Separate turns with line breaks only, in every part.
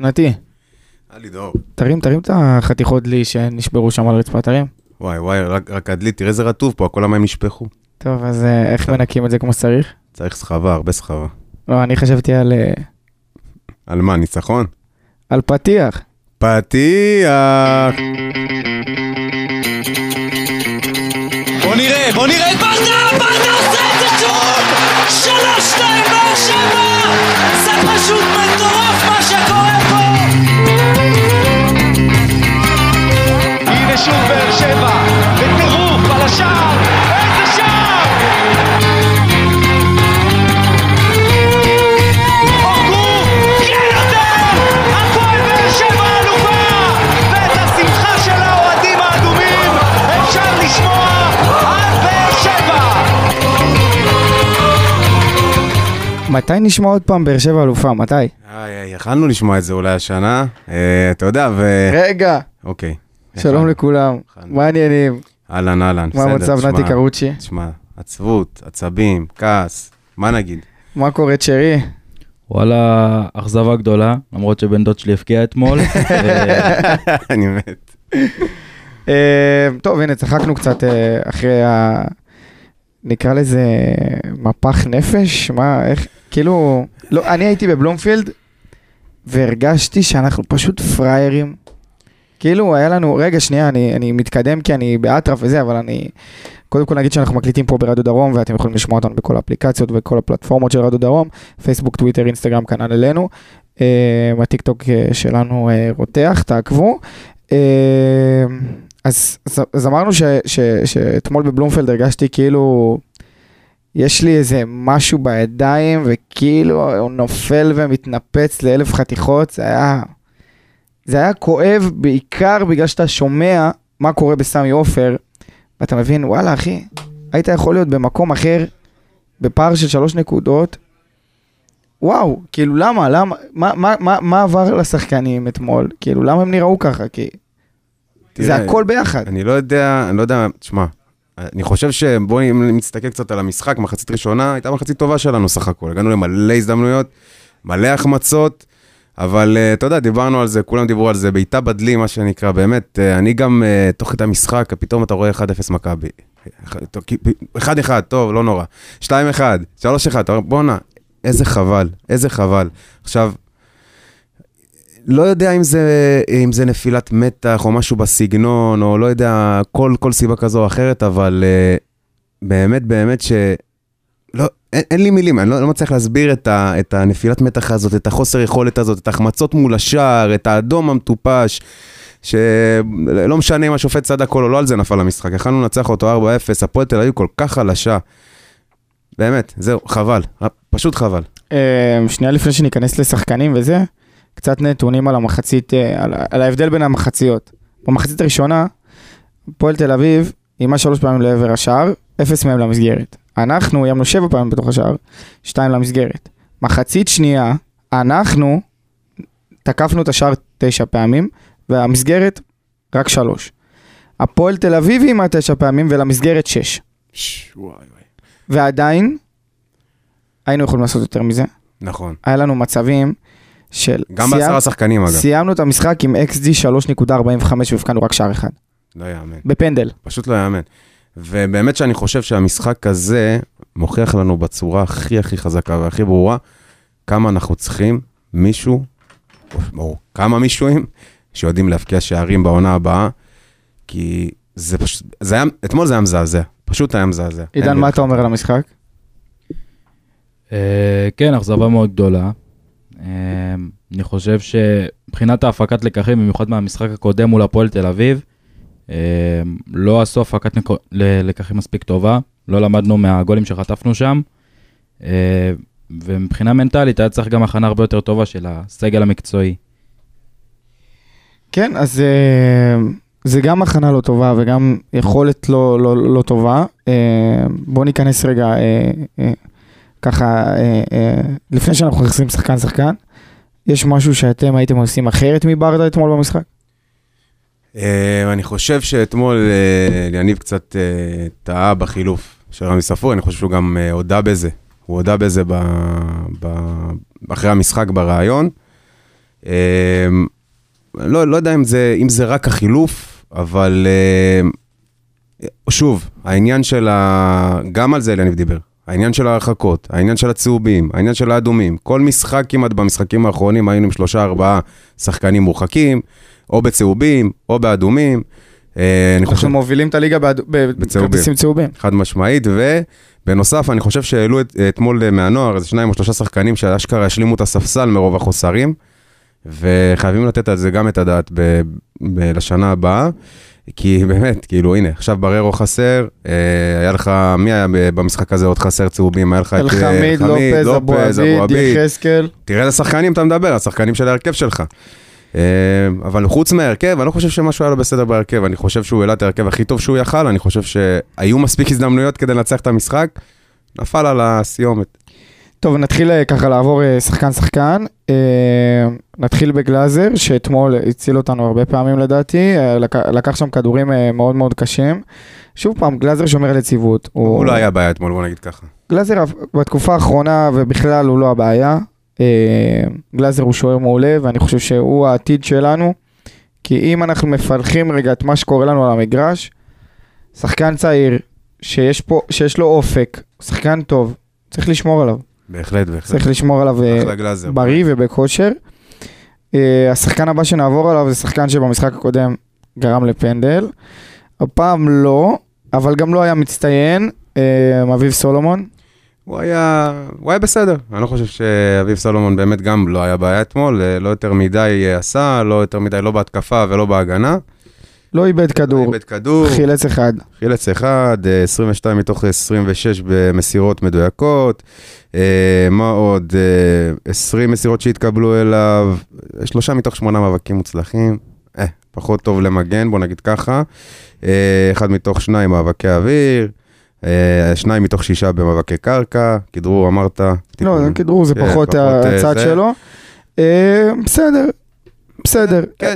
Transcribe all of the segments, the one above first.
נתי,
היה לי דור.
תרים, תרים את החתיכות דלי שנשברו שם על הרצפה, תרים.
וואי וואי, רק, רק הדלי, תראה איזה רטוב פה, כל המים נשפכו.
טוב, אז אה, איך מנקים את זה כמו שצריך?
צריך סחבה, הרבה סחבה.
לא, אני חשבתי על, אה,
על מה, ניצחון?
על פתיח.
פתיח!
בוא נראה, בוא נראה את ברדה! ברדה עושה את זה שוב! שלוש, שתיים, באר שבע! זה פשוט מטורף שוב באר שבע, בטירוף על השער! איזה שער! כן!
מתי נשמע עוד פעם באר שבע אלופה? מתי?
איי, איי, יכלנו לשמוע את זה אולי השנה, אה, אתה יודע, ו...
רגע,
אוקיי.
שלום. לכולם. מה העניינים?
אהלן, אהלן,
מה
בסדר,
המצב
תשמע,
נתי קרוצ'י?
תשמע, עצבות, עצבים, כעס, מה נגיד?
מה קורה צ'רי?
וואלה, אכזבה גדולה, למרות שבן דוד שלי הפקיע אתמול.
אני מת.
אה, טוב, הנה, צחקנו קצת אה, אחרי ה... נקרא לזה מפח נפש? מה, איך, כאילו, לא, אני הייתי בבלומפילד והרגשתי שאנחנו פשוט פראיירים. כאילו, היה לנו, רגע, שנייה, אני, אני מתקדם כי אני באטרף וזה, אבל אני, קודם כל נגיד שאנחנו מקליטים פה ברדיו דרום, ואתם יכולים לשמוע אותנו בכל האפליקציות וכל הפלטפורמות של רדיו דרום, פייסבוק, טוויטר, אינסטגרם, כנ"ל אלינו. אה, הטיקטוק אה, שלנו אה, רותח, תעקבו. אה, אז, אז, אז אמרנו שאתמול בבלומפלד הרגשתי כאילו יש לי איזה משהו בידיים וכאילו הוא נופל ומתנפץ לאלף חתיכות, זה היה, זה היה כואב בעיקר בגלל שאתה שומע מה קורה בסמי עופר ואתה מבין וואלה אחי, היית יכול להיות במקום אחר בפער של שלוש נקודות. וואו, כאילו למה, למה, מה, מה, מה, מה עבר לשחקנים אתמול? כאילו למה הם נראו ככה? כי זה
תראה,
הכל ביחד.
אני לא יודע, אני לא יודע, תשמע, אני חושב שבואי נסתכל קצת על המשחק, מחצית ראשונה, הייתה מחצית טובה שלנו סך הכל, הגענו למלא הזדמנויות, מלא החמצות, אבל אה, אתה יודע, דיברנו על זה, כולם דיברו על זה, בעיטה בדלי, מה שנקרא, באמת, אה, אני גם, אה, תוך כדי המשחק, פתאום אתה רואה 1-0 מכבי. 1-1, טוב, לא נורא. 2-1, 3-1, אתה אומר, בואנה, איזה חבל, איזה חבל. עכשיו, לא יודע אם זה, אם זה נפילת מתח או משהו בסגנון, או לא יודע, כל, כל סיבה כזו או אחרת, אבל באמת, באמת ש... לא, אין, אין לי מילים, אני לא, לא מצליח להסביר את, ה, את הנפילת מתח הזאת, את החוסר יכולת הזאת, את ההחמצות מול השער, את האדום המטופש, שלא משנה אם השופט צדק או לא, לא על זה נפל המשחק. יכלנו לנצח אותו 4-0, הפועל תל אביב כל כך חלשה. באמת, זהו, חבל, פשוט חבל.
אה, שנייה לפני שניכנס לשחקנים וזה, קצת נתונים על המחצית, אה, על, על ההבדל בין המחציות. במחצית הראשונה, הפועל תל אביב איימה שלוש פעמים לעבר השער, אפס מהם למסגרת. אנחנו איימנו שבע פעמים בתוך השער, שתיים למסגרת. מחצית שנייה, אנחנו תקפנו את השער תשע פעמים, והמסגרת רק שלוש. הפועל תל אביב איימה תשע פעמים ולמסגרת שש. ועדיין, היינו יכולים לעשות יותר מזה.
נכון.
היה לנו מצבים של...
גם
סיימ-
בעשרה שחקנים אגב.
סיימנו את המשחק עם XG 3.45 והבקענו רק שער אחד.
לא יאמן.
בפנדל.
פשוט לא יאמן. ובאמת שאני חושב שהמשחק הזה מוכיח לנו בצורה הכי הכי חזקה והכי ברורה כמה אנחנו צריכים מישהו, או, או כמה מישהוים, שיודעים להבקיע שערים בעונה הבאה, כי זה פשוט, זה היה, אתמול זה היה מזעזע, פשוט היה מזעזע.
עידן, מה אתה אומר על המשחק?
אה, כן, אכזבה מאוד גדולה. אה, אני חושב שמבחינת ההפקת לקחים, במיוחד מהמשחק הקודם מול הפועל תל אביב, לא עשו הפקת לקחים מספיק טובה, לא למדנו מהגולים שחטפנו שם, אה, ומבחינה מנטלית היה צריך גם הכנה הרבה יותר טובה של הסגל המקצועי.
כן, אז אה, זה גם הכנה לא טובה וגם יכולת לא, לא, לא טובה. אה, בואו ניכנס רגע, ככה, לפני שאנחנו נכנסים שחקן שחקן, יש משהו שאתם הייתם עושים אחרת מברדה אתמול במשחק?
אה, אני חושב שאתמול אה, יניב קצת אה, טעה בחילוף של רמי ספור, אני חושב שהוא גם הודה בזה. הוא הודה בזה אחרי המשחק בריאיון. לא, לא יודע אם זה, אם זה רק החילוף, אבל שוב, העניין של ה... גם על זה אליניב דיבר. העניין של ההרחקות, העניין של הצהובים, העניין של האדומים. כל משחק כמעט במשחקים האחרונים היינו עם שלושה ארבעה שחקנים מורחקים, או בצהובים, או באדומים. אה, אני חושב...
אנחנו מובילים את הליגה. בכרטיסים צהובים.
חד משמעית, ובנוסף, אני חושב שהעלו את, אתמול אה, מהנוער איזה שניים או שלושה שחקנים שאשכרה השלימו את הספסל מרוב החוסרים, וחייבים לתת על זה גם את הדעת ב, ב, לשנה הבאה, כי באמת, כאילו, הנה, עכשיו בררו חסר, אה, היה לך, מי היה במשחק הזה עוד חסר צהובים? היה לך את
אלחמיד, לופז, אבו עביד, יחזקאל.
תראה איזה שחקנים אתה מדבר, השחקנים של ההרכב שלך. אה, אבל חוץ מההרכב, אני לא חושב שמשהו היה לו בסדר בהרכב, אני חושב שהוא העלה את ההרכב הכי טוב שהוא יכל, אני חושב שהיו מספיק הזדמנויות כדי לנצח את המשחק, נפל על הסיומת.
טוב, נתחיל אה, ככה לעבור אה, שחקן-שחקן. נתחיל בגלאזר, שאתמול הציל אותנו הרבה פעמים לדעתי, לק- לקח שם כדורים מאוד מאוד קשים. שוב פעם, גלאזר שומר על יציבות.
הוא לא היה בעיה אתמול, בוא נגיד ככה.
גלאזר בתקופה האחרונה ובכלל הוא לא הבעיה. אה, גלאזר הוא שוער מעולה ואני חושב שהוא העתיד שלנו. כי אם אנחנו מפלחים רגע את מה שקורה לנו על המגרש, שחקן צעיר שיש פה, שיש לו אופק, שחקן טוב, צריך לשמור עליו.
בהחלט, בהחלט.
צריך לשמור עליו אה. בריא ובכושר. אה, השחקן הבא שנעבור עליו זה שחקן שבמשחק הקודם גרם לפנדל. הפעם לא, אבל גם לא היה מצטיין, אביב סולומון.
הוא היה, הוא היה בסדר. אני לא חושב שאביב סולומון באמת גם לא היה בעיה אתמול, אה, לא יותר מדי אה, עשה, לא יותר מדי, לא בהתקפה ולא בהגנה.
לא איבד כדור,
איבד כדור,
חילץ אחד.
חילץ אחד, אה, 22 מתוך 26 במסירות מדויקות. אה, מה עוד? אה, 20 מסירות שהתקבלו אליו, שלושה מתוך שמונה מאבקים מוצלחים. אה, פחות טוב למגן, בוא נגיד ככה. אה, אחד מתוך שניים מאבקי אוויר. אה, שניים מתוך שישה במאבקי קרקע. כדרור אמרת.
לא. כדרור זה
כן,
פחות
אה,
הצד. שלו. אה, בסדר, בסדר.
כן.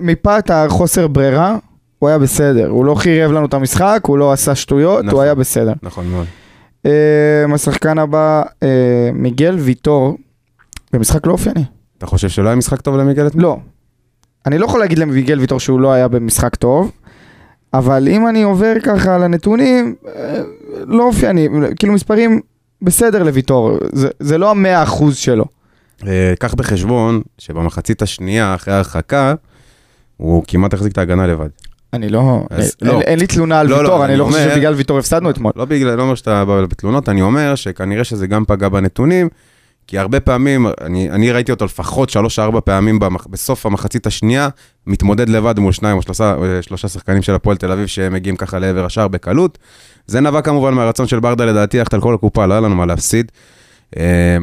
מפאת החוסר ברירה, הוא היה בסדר. הוא לא חירב לנו את המשחק, הוא לא עשה שטויות, הוא
נכון.
היה בסדר.
נכון מאוד.
השחקן הבא, מיגל ויטור, במשחק לא אופייני.
אתה חושב שלא היה משחק טוב למיגל אתמול?
לא. אני לא יכול להגיד למיגל ויטור שהוא לא היה במשחק טוב, אבל אם אני עובר ככה על הנתונים, לא אופייני, כאילו מספרים בסדר לויטור, זה, זה לא המאה אחוז שלו.
אה, קח בחשבון שבמחצית השנייה, אחרי ההרחקה, הוא כמעט החזיק את ההגנה לבד.
אני לא, אין,
לא.
אין לי תלונה על
לא, לא,
ויטור, אני
אני
לא חושב
אומר-
שבגלל ויטור הפסדנו אתמול.
לא בגלל, לא אומר שאתה בא בתלונות, אני אומר שכנראה שזה גם פגע בנתונים, כי הרבה פעמים, אני, אני ראיתי אותו לפחות שלוש-ארבע פעמים במח, בסוף המחצית השנייה, מתמודד לבד מול שניים או שלושה, אה, שלושה שחקנים של הפועל תל אביב שמגיעים ככה לעבר השער בקלות. זה נבע כמובן מהרצון של ברדה לדעתי ללכת על כל הקופה, לא היה לנו מה להפסיד. אה,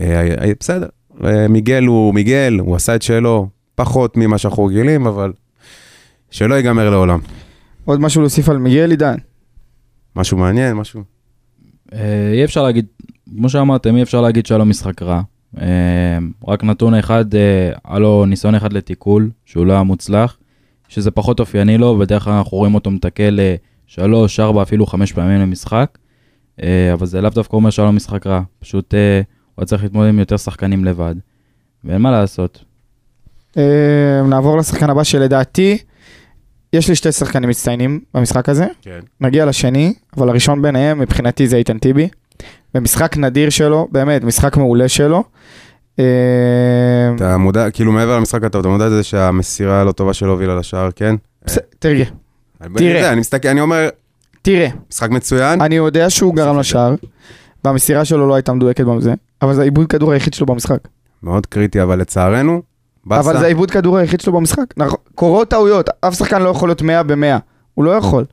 אה, אה, בסדר, אה, מיגל הוא מיגל, הוא עשה את שלו, פחות ממה שאנחנו רגילים, אבל שלא ייגמר לעולם.
עוד משהו להוסיף על מיגל עידן.
משהו מעניין, משהו...
אי אפשר להגיד, כמו שאמרתם, אי אפשר להגיד שהיה לו משחק רע. אה, רק נתון אחד, אה, היה לו ניסיון אחד לתיקול, שהוא לא היה מוצלח, שזה פחות אופייני לו, בדרך כלל אנחנו רואים אותו מתקל אה, שלוש, ארבע, אפילו חמש פעמים למשחק, אבל זה לאו דווקא אומר שהיה לו משחק רע, פשוט הוא היה צריך להתמודד עם יותר שחקנים לבד, ואין מה לעשות.
נעבור לשחקן הבא שלדעתי, יש לי שתי שחקנים מצטיינים במשחק הזה.
כן.
נגיע לשני, אבל הראשון ביניהם מבחינתי זה איתן טיבי. במשחק נדיר שלו, באמת, משחק מעולה שלו. אה,
אתה מודע, כאילו מעבר למשחק הטוב, אתה מודע לזה שהמסירה הלא טובה שלו הובילה לשער, כן?
תראה, תראה.
אני מסתכל, אני אומר,
תראה,
משחק מצוין,
אני יודע שהוא גרם. לשער, והמסירה שלו לא הייתה מדויקת בזה, אבל זה העיבוד כדור היחיד שלו במשחק.
מאוד קריטי, אבל לצערנו, באסה,
אבל זה העיבוד כדור היחיד שלו במשחק. נכון, קורות טעויות, אף שחקן לא יכול להיות 100 ב-100, הוא לא יכול.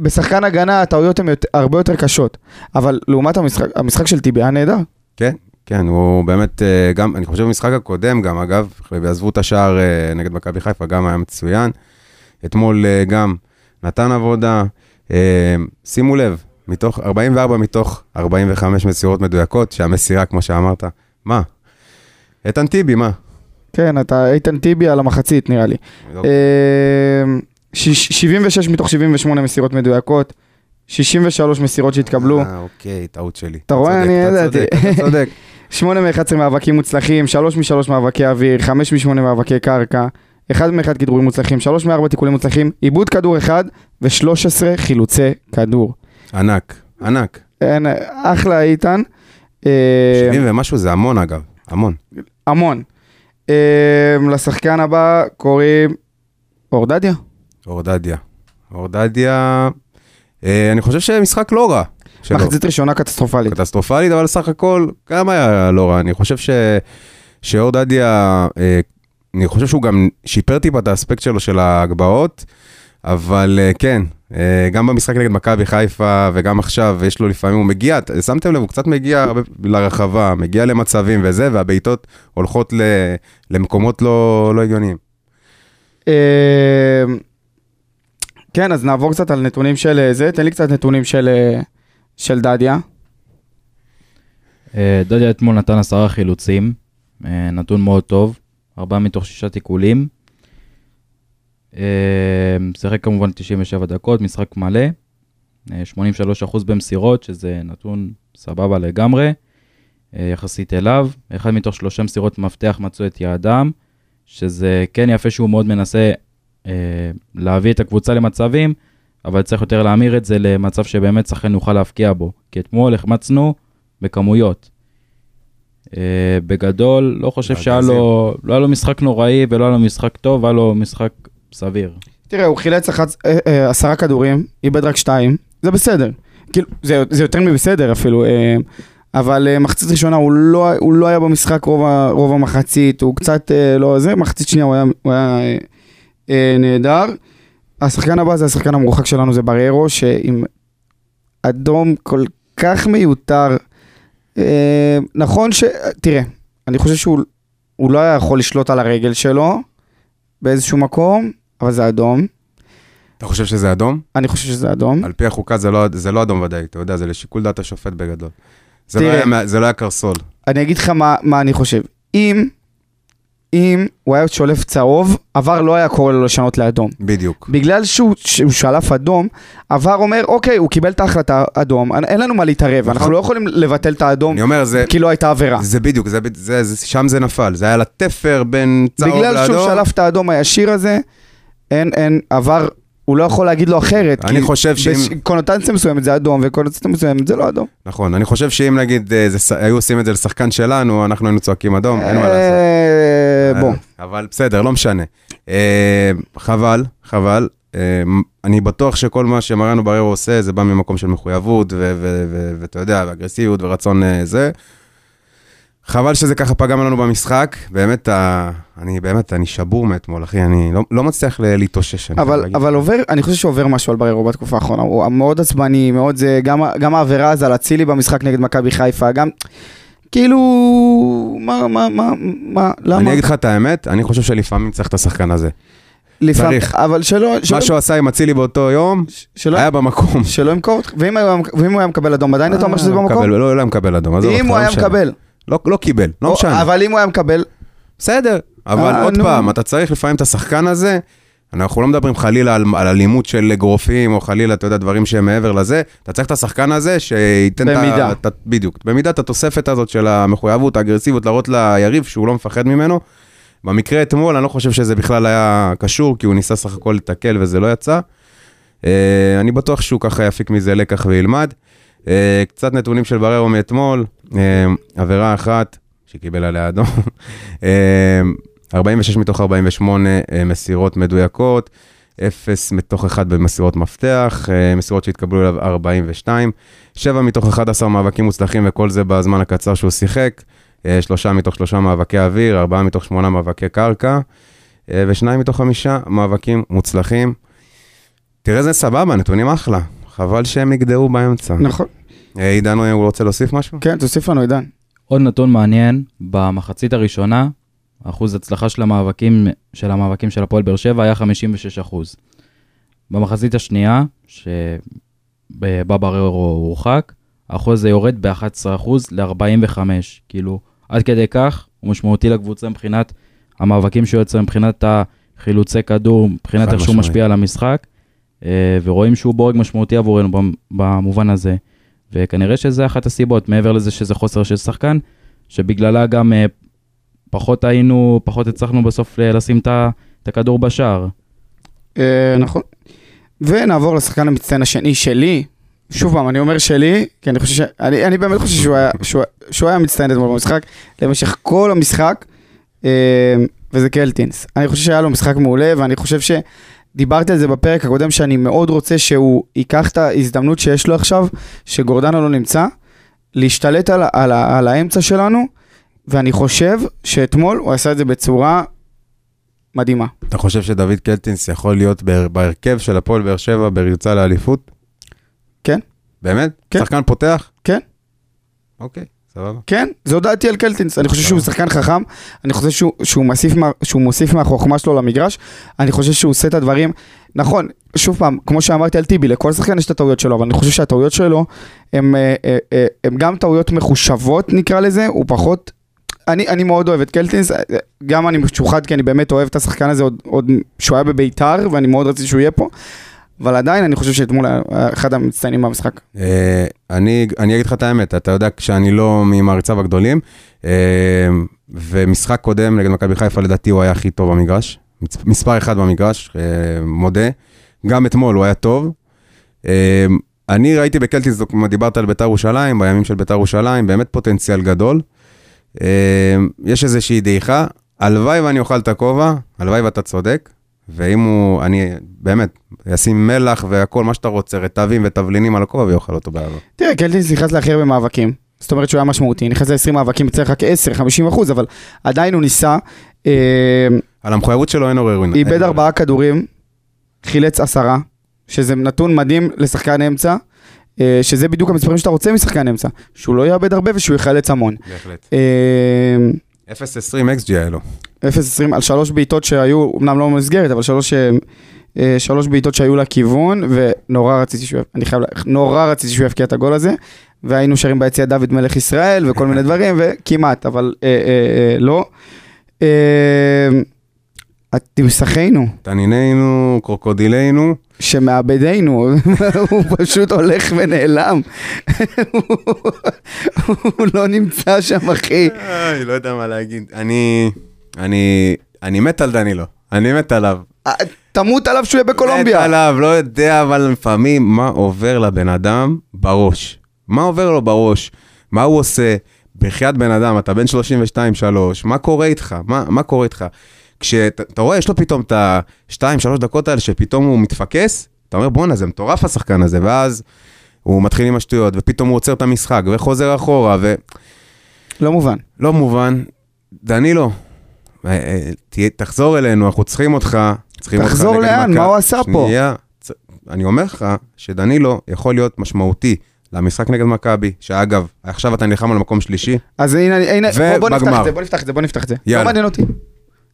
בשחקן הגנה הטעויות הן הרבה יותר קשות, אבל לעומת המשחק, המשחק של טיבי היה נהדר.
כן, כן, הוא באמת, אה, גם, אני חושב במשחק הקודם גם, אגב, ועזבו את השער אה, נגד מכבי חיפה, גם היה מצוין. אתמול אה, גם נתן עבודה, שימו לב, מתוך 44 מתוך 45 מסירות מדויקות, שהמסירה, כמו שאמרת, מה? איתן טיבי, מה?
כן, אתה איתן טיבי על המחצית נראה לי.
לא,
אה, שיש- 76 מתוך 78 מסירות מדויקות, 63 מסירות שהתקבלו.
אה, אוקיי, טעות שלי.
אתה רואה? אני ידעתי.
צודק, אתה צודק.
8 מ-11 מאבקים מוצלחים, 3 מ-3 מאבקי אוויר, 5 מ-8 מאבקי קרקע, 1 מ-1 כדרורים מוצלחים, 3 מ-4 תיקולים מוצלחים, עיבוד כדור אחד ו-13 חילוצי כדור.
ענק, ענק.
אין, אחלה איתן. אה,
70 ומשהו זה המון אגב, המון.
המון. אה, לשחקן הבא קוראים אורדדיה.
אורדדיה. אורדדיה, אה, אני חושב שמשחק לא רע. שלו.
מחצית ראשונה קטסטרופלית.
קטסטרופלית, אבל סך הכל גם היה לא רע. אני חושב ש... שאור דדיה, אה, אני חושב שהוא גם שיפר טיפה את האספקט שלו של ההגבהות, אבל אה, כן, אה, גם במשחק נגד מכבי חיפה וגם עכשיו, יש לו לפעמים, הוא מגיע, שמתם לב, הוא קצת מגיע הרבה לרחבה, מגיע למצבים וזה, והבעיטות הולכות ל... למקומות לא, לא הגיוניים.
כן, אז נעבור קצת על נתונים של אה, זה, תן לי קצת נתונים של, אה, של דדיה.
אה, דודיה אתמול נתן עשרה חילוצים, נתון מאוד טוב, ארבעה מתוך שישה תיקולים. שיחק כמובן 97 דקות, משחק מלא, אה, 83% במסירות, שזה נתון סבבה לגמרי, יחסית אליו. אחד מתוך שלושה מסירות מפתח מצאו את יעדם, שזה כן יפה שהוא מאוד מנסה להביא את הקבוצה למצבים, אבל צריך יותר להמיר את זה למצב שבאמת שחקן יוכל להבקיע בו. כי אתמול החמצנו בכמויות. אה, בגדול, לא חושב שהיה לו, לא היה לו משחק נוראי ולא היה לו משחק טוב, היה לו משחק סביר.
תראה, הוא חילץ אה, אה, עשרה כדורים, איבד רק שתיים, זה בסדר. כאילו, זה, זה יותר מבסדר אפילו, אה, אבל אה, מחצית ראשונה הוא לא, הוא לא היה במשחק רוב, רוב המחצית, הוא קצת אה, לא זה, מחצית שנייה הוא היה, הוא היה אה, נהדר. השחקן הבא זה השחקן המורחק שלנו, זה בריירו, שעם אדום כל כך מיותר. אה, נכון ש... תראה, אני חושב שהוא הוא לא היה יכול לשלוט על הרגל שלו באיזשהו מקום, אבל זה אדום.
אתה חושב שזה אדום?
אני חושב שזה אדום.
על פי החוקה זה לא, זה לא אדום ודאי, אתה יודע, זה לשיקול דעת השופט בגדול. זה, לא
תראה.
היה, מה- זה לא היה קרסול.
אני אגיד לך מה, מה אני חושב. אם, אם הוא היה שולף צהוב, עבר לא היה קורא לו לשנות לאדום.
בדיוק.
בגלל שהוא, שהוא שלף אדום, עבר אומר, אוקיי, הוא קיבל את ההחלטה אדום, אין- לנו מה להתערב,
נכון.
אנחנו לא יכולים לבטל את האדום,
אני אומר, זה,
כי לא הייתה עבירה.
זה בדיוק, זה, זה, זה, שם זה נפל, זה היה לתפר בין צהוב לאדום.
בגלל שהוא שלף את האדום הישיר הזה, אין, אין, עבר, הוא לא יכול להגיד לו אחרת.
אני חושב שאם-
בקונוטציה מסוימת זה אדום, וקונוטציה מסוימת זה לא אדום.
נכון, אני חושב שאם נגיד אה, היו עושים את זה לשחקן שלנו, אנחנו היינו צועקים אדום, אין מה לעשות.
אה, בוא.
אבל בסדר, לא משנה. אה, חבל, חבל. אה, אני בטוח שכל מה שמריאנו בררו עושה, זה בא ממקום של מחויבות, ו- ו- ו- ואתה יודע, ואגרסיביות ורצון אה, זה. חבל שזה ככה פגם לנו במשחק, באמת, ה- אני באמת, אני שבור מאתמול, אחי, אני לא, לא מצליח להתאושש.
אבל. אבל עובר, אני חושב שעובר משהו על בררו בתקופה האחרונה, הוא מאוד עצבני, מאוד זה, גם, גם העבירה הזו על אצילי במשחק נגד מכבי חיפה, גם, כאילו, מה, מה, מה, מה, למה?
אני אגיד לך את האמת, אני חושב שלפעמים צריך את השחקן הזה.
לפעמים-
צריך.
אבל שלא, שלא,
מה שהוא עשה עם אצילי באותו יום,
שלא,
היה במקום.
שלא ימכור אותך, ואם, היה- הוא היה מקבל אדום, עדיין אתה אומר שזה
אה,
במקום?
לא, לא היה מקבל אדום, עזוב אותך,
אם
לא
הוא היה
משנה.
מקבל,
לא, לא קיבל, לא משנה.
אבל אם הוא היה מקבל,
בסדר, אבל
אה,
עוד
נו.
פעם, אתה צריך לפעמים את השחקן הזה, אנחנו לא מדברים חלילה על, על אלימות של אגרופים, או חלילה, אתה יודע, דברים שהם מעבר לזה, אתה צריך את השחקן הזה שייתן את ה...
במידה.
את ה- בדיוק, במידת התוספת הזאת של המחויבות, האגרסיביות, להראות ליריב שהוא לא מפחד ממנו. במקרה אתמול, אני לא חושב שזה בכלל היה קשור, כי הוא ניסה סך הכל לתקל וזה לא יצא. אה, אני בטוח שהוא ככה יפיק מזה לקח וילמד. אה, קצת נתונים של בררו מאתמול, עבירה אחת שקיבל עליה אדום, אה, 46 מתוך 48 אה, מסירות מדויקות, 0 מתוך 1 במסירות מפתח, אה, מסירות שהתקבלו אליו 42, 7 מתוך 11 מאבקים מוצלחים וכל זה בזמן הקצר שהוא שיחק, אה, שלושה מתוך שלושה מאבקי אוויר, ארבעה מתוך שמונה מאבקי קרקע, אה, ושניים מתוך חמישה מאבקים מוצלחים. תראה, זה סבבה, נתונים אחלה. חבל שהם נגדעו באמצע.
נכון,
אה, עידן, הוא רוצה להוסיף משהו?
כן, תוסיף לנו עידן.
עוד נתון מעניין, במחצית הראשונה, אחוז הצלחה של המאבקים של המאבקים של הפועל באר שבע היה 56 אחוז. במחצית השנייה, שבה בררו הורחק, האחוז הזה יורד ב-11 אחוז ל-45. כאילו, עד כדי כך הוא משמעותי לקבוצה מבחינת המאבקים שהוא יוצר, מבחינת החילוצי כדור, מבחינת איך שהוא. משפיע על המשחק, אה, ורואים שהוא בורג משמעותי עבורנו במ- במובן הזה. וכנראה שזה אחת הסיבות, מעבר לזה שזה חוסר של שחקן, שבגללה גם אה, פחות היינו, פחות הצלחנו בסוף אה, לשים את הכדור בשער.
אה, נכון. ונעבור לשחקן המצטיין השני שלי. שוב פעם, אני אומר שלי, כי אני חושב ש... אני, אני באמת חושב שהוא היה, שהוא, שהוא היה מצטיין אתמול במשחק, למשך כל המשחק, וזה קלטינס. אני חושב שהיה לו משחק מעולה, ואני חושב ש... דיברתי על זה בפרק הקודם, שאני מאוד רוצה שהוא ייקח את ההזדמנות שיש לו עכשיו, שגורדנה לא נמצא, להשתלט על, על, ה- על האמצע שלנו, ואני חושב שאתמול הוא עשה את זה בצורה מדהימה.
אתה חושב שדוד קלטינס יכול להיות בהר- בהרכב של הפועל באר שבע בריצה לאליפות?
כן.
באמת?
כן.
שחקן פותח?
כן.
אוקיי, סבבה.
כן, זו דעתי על קלטינס, אני חושב שהוא שחקן חכם, אני חושב שהוא, שהוא, מוסיף, מה- שהוא מוסיף מהחוכמה שלו למגרש, אני חושב שהוא עושה את הדברים, נכון, שוב פעם, כמו שאמרתי על טיבי, לכל שחקן יש את הטעויות שלו, אבל אני חושב שהטעויות שלו הן אה, אה, אה, גם טעויות מחושבות נקרא לזה, הוא פחות, אני, אני מאוד אוהב את קלטינס, גם אני משוחד כי אני באמת אוהב את השחקן הזה עוד, עוד שהוא היה בביתר, ואני מאוד רציתי שהוא יהיה פה, אבל עדיין אני חושב שאתמול אחד המצטיינים במשחק.
אה, אני, אגיד לך את האמת, אתה יודע שאני לא ממעריציו הגדולים, אה, ומשחק קודם נגד מכבי חיפה לדעתי הוא היה הכי טוב במגרש, מספר אחד במגרש, אה, מודה. גם אתמול הוא היה טוב. אני ראיתי בקלטינס, כמו דיברת על ביתר ירושלים, בימים של ביתר ירושלים, באמת פוטנציאל גדול. יש איזושהי דעיכה, הלוואי ואני אוכל את הכובע, הלוואי ואתה צודק, ואם הוא, אני באמת, ישים מלח והכל, מה שאתה רוצה, רטבים ותבלינים על הכובע ויאכל אותו באהבה.
תראה, קלטינס נכנס להכי הרבה מאבקים. זאת אומרת שהוא היה משמעותי, נכנס ל-20 מאבקים, צריך רק 10-50 אחוז, אבל עדיין הוא ניסה, אה,
על המחויבות שלו אין עוררין.
איבד ארבעה כדורים, חילץ עשרה, שזה נתון מדהים לשחקן אמצע, אה, שזה בדיוק המספרים שאתה רוצה משחקן אמצע, שהוא לא יאבד הרבה ושהוא יחלץ המון.
בהחלט.
אה,
0.20 XG היה לו.
0-20 על שלוש בעיטות שהיו, אמנם לא במסגרת, אבל שלוש, אה, אה, שלוש בעיטות שהיו לכיוון, ונורא רציתי שהוא, אני חייב, נורא רציתי שהוא יבקיע את הגול הזה, והיינו שרים ביציע דוד מלך ישראל וכל מיני דברים, וכמעט, אבל אה, אה, אה, לא. אה, תמסכנו,
תנינינו, קרוקודילנו.
שמאבדנו, הוא פשוט הולך ונעלם. הוא לא נמצא שם, אחי.
אני לא יודע מה להגיד. אני, אני, אני מת על דנילו. אני מת עליו.
אה, תמות עליו שהוא יהיה
מת
בקולומביה.
עליו, לא יודע, אבל לפעמים מה עובר לבן אדם בראש. מה עובר לו בראש? מה הוא עושה? בחייאת בן אדם, אתה בן 32-3, מה קורה איתך? מה, מה קורה איתך? כשאתה אתה רואה, יש לו פתאום את ה-2-3 דקות האלה שפתאום הוא מתפקס, אתה אומר, בואנה, זה מטורף השחקן הזה, ואז הוא מתחיל עם השטויות, ופתאום הוא עוצר את המשחק, וחוזר אחורה, ולא
לא מובן.
מובן. דנילו, אה, אה, תהיה- תחזור אלינו, אנחנו צריכים אותך. צריכים אותך
תחזור
נגד
לאן?
מכבי.
מה הוא עשה פה?
שנייה, צ- אני אומר לך שדנילו יכול להיות משמעותי למשחק נגד מכבי, שאגב, עכשיו אתה נלחם על מקום שלישי,
אז הנה, הנה, בוא, בוא נפתח. את זה, בוא נפתח את זה, בוא נפתח את זה.
יאללה.
לא מעניין אותי.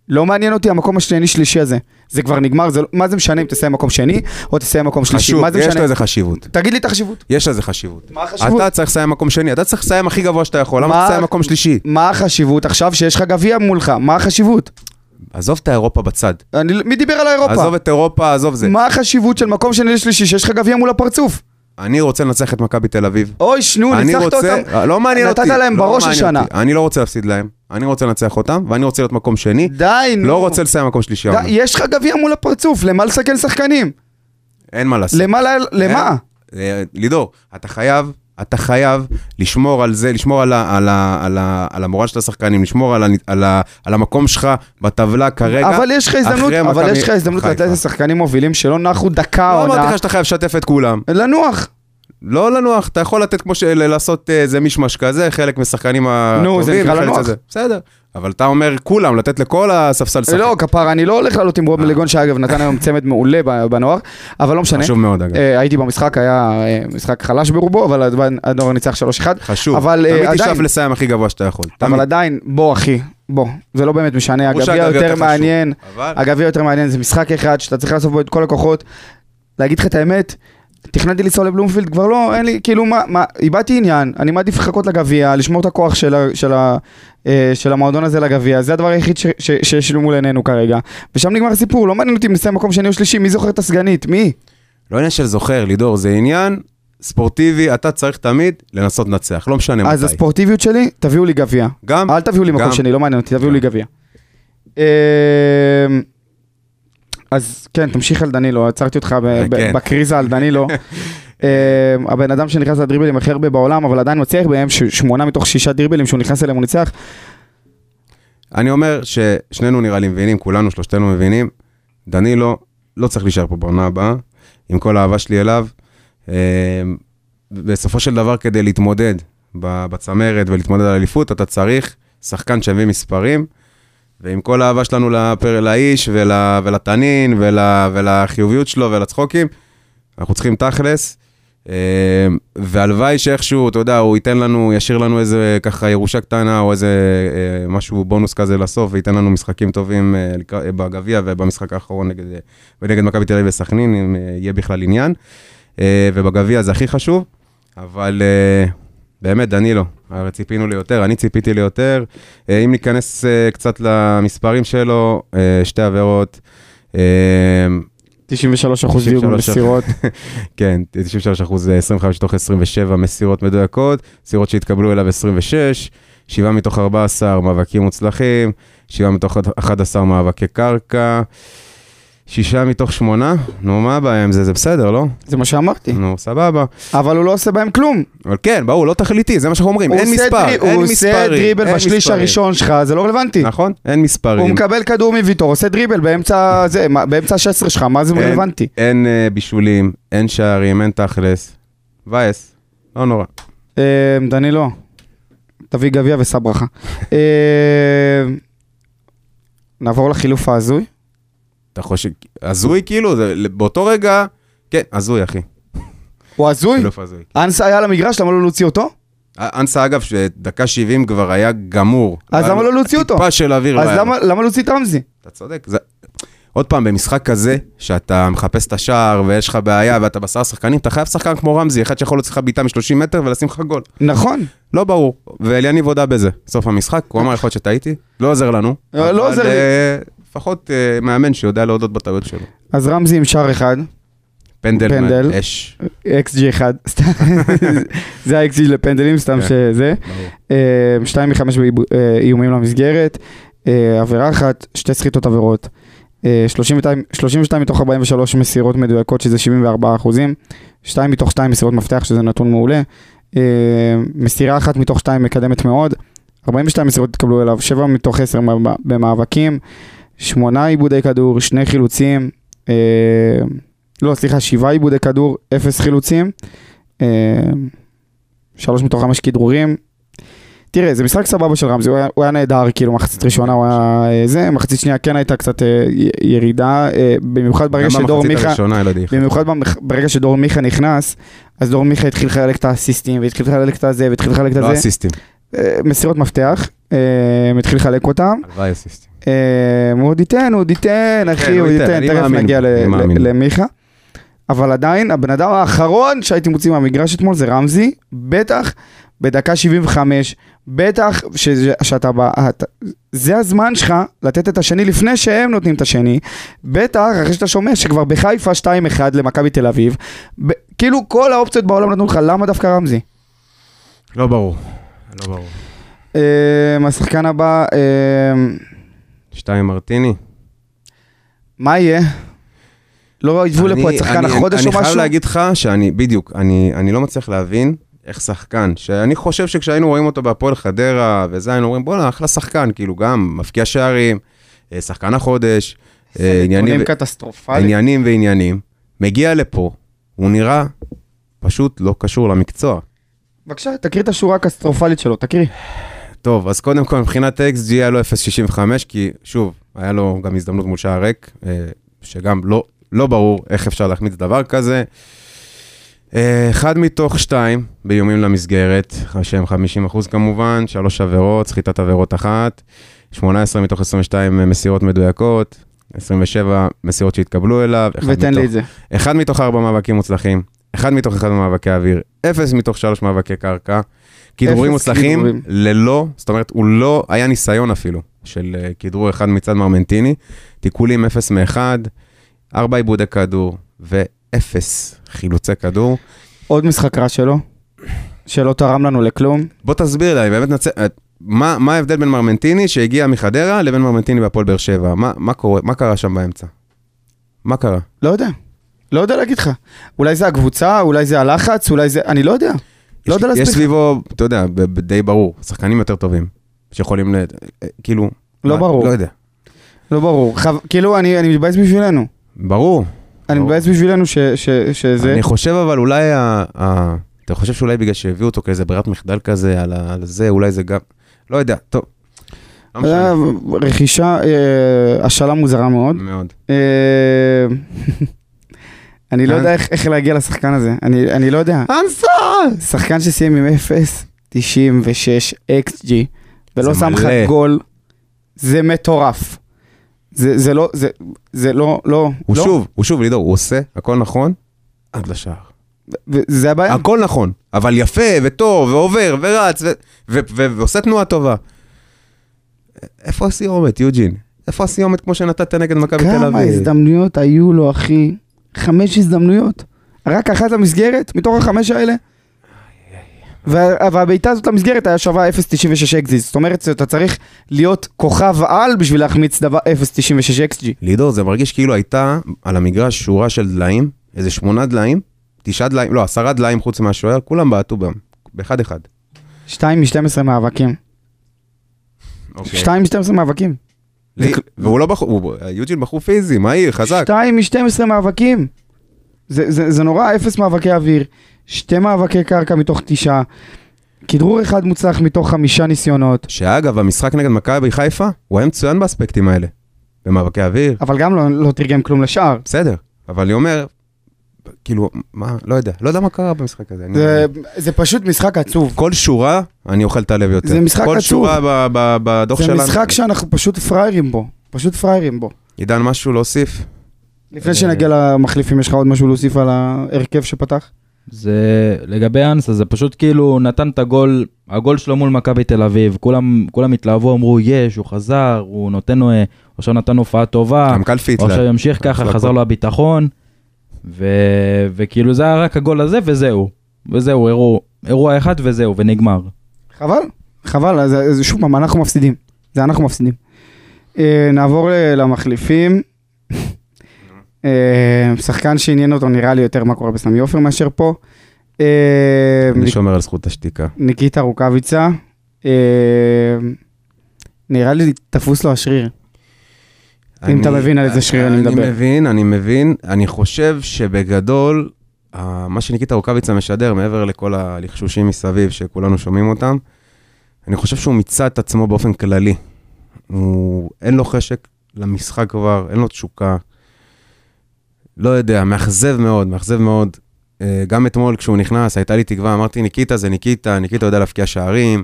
לא מעניין אותי המקום השני שלישי הזה. זה כבר נגמר, זה, לא- מה זה משנה אם תסיים מקום שני או תסיים מקום שלישי?
חשוב, יש
משנה?
לו איזה חשיבות.
תגיד לי את החשיבות.
יש לזה חשיבות.
מה החשיבות?
אתה צריך לסיים מקום שני, אתה צריך לסיים הכי גבוה שאתה יכול, למה
מה-
תסיים מקום שלישי?
מה החשיבות עכשיו שיש לך גביע מולך? מה החשיבות?
עזוב את האירופה בצד.
אני, מי דיבר על האירופה?
עזוב את אירופה, עזוב זה.
מה החשיבות של מקום שני לשלישי שיש לך גביע מול הפרצוף?
אני רוצה לנצח את מכבי תל אביב.
אוי, שנו, ניצחת
רוצה,
אותם.
לא מעניין אותי.
נתת להם
לא
בראש
מעניין
השנה.
אותי. אני לא רוצה להפסיד להם, אני רוצה לנצח אותם, ואני רוצה להיות מקום שני.
די, נו.
לא רוצה לסיים מקום שלישי.
די. יש לך גביע מול הפרצוף, למה לסכן שחקנים?
אין מה לעשות.
למה? למה?
אה, לידור, אתה חייב, אתה חייב לשמור על זה, לשמור על, ה, על, ה, על, ה, על המורל של השחקנים, לשמור על, ה, על, ה, על המקום שלך בטבלה כרגע.
אבל יש לך הזדמנות, אבל יש לך הזדמנות. לתת לשחקנים מובילים שלא נחו דקה
לא אמרתי
עונה.
לך שאתה חייב לשתף את כולם.
לנוח.
לא לנוח, אתה יכול לתת כמו ש... לעשות אה, איזה מישמש כזה, חלק מהשחקנים הטובים.
זה נקרא לנוח.
זה. בסדר, אבל אתה אומר כולם, לתת לכל הספסל לשחק.
לא, כפרה, אני לא הולך לעלות עם רוב מליגון, שאגב נתן היום צמד מעולה ב- בנוער, אבל לא משנה.
חשוב מאוד אגב.
אה, הייתי במשחק, היה אה, משחק חלש ברובו, אבל הנוער ניצח 3-1.
חשוב.
אבל, אה,
תמיד תשאף לסיים הכי גבוה שאתה יכול.
אבל. עדיין, בוא אחי, בוא, זה לא באמת משנה, הגביע יותר מעניין, הגביע יותר מעניין, זה משחק אחד שאתה צריך לאסוף בו את כל הכוחות. להגיד לך את האמת, תכננתי לנסוע לבלומפילד, כבר לא, אין לי, כאילו מה, מה, איבדתי עניין, אני מעדיף לחכות לגביע, לשמור את הכוח של, ה, של, ה, אה, של המועדון הזה לגביע, זה הדבר היחיד ש- ש- שיש לי מול עינינו כרגע. ושם נגמר הסיפור, לא מעניין אותי אם נסיים מקום שני או שלישי, מי זוכר את הסגנית? מי?
לא עניין של זוכר, לידור, זה עניין ספורטיבי, אתה צריך תמיד לנסות לנצח, לא משנה מתי.
אז הספורטיביות שלי, תביאו לי גביע.
גם,
אל תביאו לי מקום
גם.
שני, לא מעניין אותי, תביאו לי גביע. אמ, אז כן, תמשיך על דנילו, עצרתי אותך
כן.
בקריזה על דנילו. אמ, הבן אדם שנכנס לדריבלים הכי הרבה בעולם, אבל עדיין מצליח בהם, שמונה מתוך שישה דריבלים שהוא נכנס אליהם הוא ניצח.
אני אומר ששנינו נראה לי מבינים, כולנו, שלושתנו מבינים, דנילו לא צריך להישאר פה בעונה הבאה, עם כל האהבה שלי אליו. אה, בסופו של דבר, כדי להתמודד בצמרת ולהתמודד על אליפות, אתה צריך שחקן שיביא מספרים, ועם כל האהבה שלנו לפר, לאיש ול, ולתנין ול, ולחיוביות שלו ולצחוקים, אנחנו צריכים תכלס. אה, והלוואי שאיכשהו, אתה יודע, הוא ייתן לנו, ישאיר לנו איזה ככה ירושה קטנה או איזה אה, משהו, בונוס כזה לסוף, וייתן לנו משחקים טובים אה, בגביע ובמשחק האחרון נגד, ונגד מכבי תל אביב וסכנין, אם יהיה בכלל עניין. ובגביע זה הכי חשוב, אבל באמת, דנילו, הרי ציפינו ליותר, אני ציפיתי ליותר. אה, אם ניכנס אה, קצת למספרים שלו, אה, שתי עבירות. אה,
93 אחוז דיוק
93.
במסירות.
כן, 93 אחוז, 25 מתוך 27 מסירות מדויקות, מסירות שהתקבלו אליו 26, 7 מתוך 14 מאבקים מוצלחים, 7 מתוך 11 מאבקי קרקע, 6 מתוך 8, נו מה הבעיה עם זה, זה בסדר, לא?
זה מה שאמרתי.
נו, סבבה.
אבל הוא לא עושה בהם כלום.
אבל כן, ברור, לא תכליתי, זה מה שאנחנו אומרים,
הוא
אין מספר, אין
הוא
מספרים.
עושה דריבל בשליש. הראשון שלך, זה לא רלוונטי.
נכון, אין מספרים.
הוא מקבל כדור מוויטור, עושה דריבל באמצע זה, באמצע ה-16 שלך, מה זה רלוונטי?
אין אה, בישולים, אין שערים, אין תכלס. מבאס, לא נורא.
אה, דנילו, תביא גביע ושא ברכה. אה, נעבור לחילוף ההזוי.
אתה חושב, הזוי כאילו, זה, באותו רגע, כן, הזוי אחי.
הוא הזוי? אנסה היה למגרש, למה לא להוציא אותו?
אנסה אגב, שדקה 70 כבר היה גמור.
אז למה לא להוציא אותו?
טיפה של אוויר.
אז למה להוציא את רמזי?
אתה צודק. זה... עוד פעם, במשחק כזה, שאתה מחפש את השער ויש לך בעיה ואתה בשר שחקנים, אתה חייב שחקן כמו רמזי, אחד שיכול להוציא לך בעיטה מ-30 מטר ולשים לך גול.
נכון.
לא ברור. ואליניב הודה בזה. סוף המשחק, הוא אמר, יכול להיות שטעיתי, לא עוזר לנו.
לא עוזר לי.
אה, לפחות אה, מאמן שיודע להודות בטעויות שלו.
אז רמזי עם שער אחד,
פנדל,
פנדל.
אש.
XG אחד, סתם. זה ה-XG לפנדלים, סתם
כן.
שזה.
ברור.
אה, שתיים מחמש באיומים למסגרת, אה, עבירה אחת, שתי סחיטות עבירות. אה, 32 32 מתוך 43 מסירות מדויקות, שזה 74 אחוזים. 2 מתוך 2 מסירות מפתח, שזה נתון מעולה. אה, מסירה אחת מתוך 2 מקדמת מאוד. 42 מסירות התקבלו אליו, 7 מתוך 10 במאבקים. 8 עיבודי כדור, 2 חילוצים. אה, לא, סליחה, 7 עיבודי כדור, 0 חילוצים. 3 מתוך 5 כדרורים. תראה, זה משחק סבבה של רמזי, הוא היה, הוא היה נהדר, כאילו, מחצית ראשונה הוא היה אה, זה, מחצית שנייה כן הייתה קצת אה, ירידה, אה, במיוחד ברגע שדור מיכה,
הראשונה.
במיוחד ברגע שדור מיכה נכנס, אז דור מיכה התחיל לחלק את האסיסטים, והתחיל לחלק את הזה, והתחיל לחלק את
לא
הזה,
אסיסטים.
אה, מסירות מפתח, אה, התחיל לחלק אותם,
הלוואי אסיסטים.
אה, הוא עוד ייתן, הוא עוד ייתן, אחי,
הוא
הוא
ייתן,
תכף נגיע. למיכה. אבל עדיין, הבן אדם האחרון שהייתי מוציא מהמגרש אתמול זה רמזי, בטח בדקה 75, בטח שזה- שאתה בא, זה הזמן שלך לתת את השני לפני שהם נותנים את השני, בטח אחרי שאתה שומע שכבר בחיפה 2-1 למכבי תל אביב, ב- כאילו כל האופציות בעולם נתנו לך, למה דווקא רמזי?
לא ברור. לא ברור.
אה, השחקן הבא, אה,
שתיים מרטיני.
מה יהיה? לא יבואו לפה את
אני-
שחקן
אני-
החודש או
אני חייב
משהו?
להגיד לך שאני, בדיוק, אני אני לא מצליח להבין איך שחקן, שאני חושב שכשהיינו רואים אותו בהפועל חדרה וזה, היינו אומרים, בואנה, אחלה שחקן, כאילו, גם מפקיע שערים, אה, שחקן החודש, אה, עניינים ו-. עניינים ועניינים. מגיע לפה, הוא נראה פשוט לא קשור למקצוע.
בבקשה, תקריא את השורה הקטסטרופלית שלו, תקריא.
טוב, אז קודם כל, מבחינת XG היה לו 0.65, כי שוב, היה לו גם הזדמנות מול שער ריק, אה, שגם לא, לא ברור איך אפשר להחמיץ דבר כזה. אה, אחד מתוך שתיים באיומים למסגרת, שהם 50 אחוז כמובן, שלוש עבירות, סחיטת עבירות אחת, 18 מתוך 22 מסירות מדויקות, 27 מסירות שהתקבלו אליו,
ותן
מתוך-
לי את זה.
אחד מתוך ארבע מאבקים מוצלחים, אחד מתוך אחד במאבקי אוויר, אפס מתוך שלוש מאבקי קרקע, כדרורים מוצלחים. ללא, זאת אומרת, הוא לא היה ניסיון אפילו של אה, כדרור אחד מצד מרמנטיני, תיקולים אפס מאחד, ארבע עיבודי כדור ואפס חילוצי כדור.
עוד משחק רע שלו, שלא תרם לנו לכלום.
בוא תסביר לי, באמת נצא... מה, מה ההבדל בין מרמנטיני שהגיע מחדרה לבין מרמנטיני בהפועל באר שבע? מה, מה, קורה, מה קרה שם באמצע? מה קרה?
לא יודע. לא יודע להגיד לך. אולי זה הקבוצה, אולי זה הלחץ, אולי זה... אני לא יודע. לא יודע להסביר
יש. סביבו, אתה יודע, די ברור, שחקנים יותר טובים, שיכולים. כאילו...
לא
מה-
ברור.
לא יודע.
לא ברור. חו... כאילו, אני, אני מתבאס בשבילנו.
ברור.
אני
ברור.
מתבאס בשבילנו ש, ש, שזה...
אני חושב אבל אולי ה... ה... אתה חושב שאולי בגלל שהביאו אותו כאיזה ברירת מחדל כזה על, ה... על זה, אולי זה גם... לא יודע, טוב. לא
רכישה, אה, השאלה מוזרה מאוד.
מאוד.
אה, אני לא
אה?
יודע איך, להגיע לשחקן הזה. אני, לא יודע.
אנסה!
שחקן שסיים עם 0.96 XG, ולא
זה
שם לך. גול, זה מטורף. זה, זה לא, זה, זה לא, לא,
הוא
לא.
שוב, הוא שוב, לידור, הוא עושה הכל נכון עד לשער.
וזה הבעיה.
הכל נכון, אבל יפה וטוב ועובר ורץ ו- ו- ו- ועושה תנועה טובה. איפה הסיומת, יוג'ין? איפה הסיומת כמו שנתת נגד מכבי תל
כמה
אביב?
הזדמנויות היו לו, אחי? חמש הזדמנויות. רק אחת למסגרת, מתוך החמש האלה. וה- והבעיטה הזאת למסגרת היה שווה 0.96 XG, זאת אומרת שאתה צריך להיות כוכב על בשביל להחמיץ דבר 0.96 XG.
לידור, זה מרגיש כאילו הייתה על המגרש שורה של דליים, איזה שמונה דליים, תשעה דליים, לא, עשרה דליים חוץ מהשוער, כולם בעטו בהם, באחד אחד.
2 מ-12 מאבקים.
אוקיי.
2 מ-12 מאבקים.
והוא לא בחור, יוג'ין בחור פיזי, מהיר, חזק.
2 מ-12 מאבקים. זה, זה, זה נורא, אפס מאבקי אוויר, שתי מאבקי קרקע מתוך תשעה, כדרור אחד מוצלח מתוך חמישה ניסיונות,
שאגב, המשחק נגד מכבי חיפה, הוא היה מצוין באספקטים האלה. במאבקי אוויר,
אבל גם לא, לא תרגם כלום לשער.
בסדר, אבל אני אומר, כאילו, מה, לא יודע, לא יודע מה קרה במשחק הזה. אני-
זה, זה פשוט משחק עצוב.
כל שורה, אני אוכל את הלב יותר.
זה משחק
כל
עצוב.
שורה ב- ב- בדוח
זה
שלנו.
משחק שאנחנו פשוט פראיירים בו, פשוט פראיירים בו.
עידן, משהו להוסיף?
לפני שנגיע למחליפים, יש לך עוד משהו להוסיף על ההרכב שפתח?
זה לגבי אנסה, זה פשוט כאילו נתן את הגול, הגול שלו מול מכבי תל אביב, כולם, כולם התלהבו, אמרו יש, הוא חזר, הוא נותן, אה, עכשיו נתן הופעה טובה,
גם קלפי
הוא עכשיו. ימשיך ככה, חזר. לו הביטחון, ו... וכאילו זה היה רק הגול הזה וזהו, וזהו, אירוע, אירוע אחד וזהו, ונגמר.
חבל, חבל, אז, אז שוב פעם, אנחנו מפסידים. זה אנחנו מפסידים. אה, נעבור למחליפים. אה, שחקן שעניין אותו נראה לי יותר מה קורה בסמי עופר מאשר פה. אה,
אני שומר על זכות השתיקה.
ניקיטה רוקאביצה. אה, נראה לי תפוס לו השריר. אם אתה מבין על איזה שריר אני מדבר.
אני מבין, אני מבין. אני חושב שבגדול, מה שניקיטה רוקאביצה משדר, מעבר לכל הלחשושים מסביב שכולנו שומעים אותם, אני חושב שהוא מיצה את עצמו באופן כללי. הוא, אין לו חשק למשחק כבר, אין לו תשוקה. לא יודע, מאכזב מאוד, מאכזב מאוד. אה, גם אתמול כשהוא נכנס, הייתה לי תקווה, אמרתי, ניקיטה זה ניקיטה, ניקיטה יודע להבקיע שערים.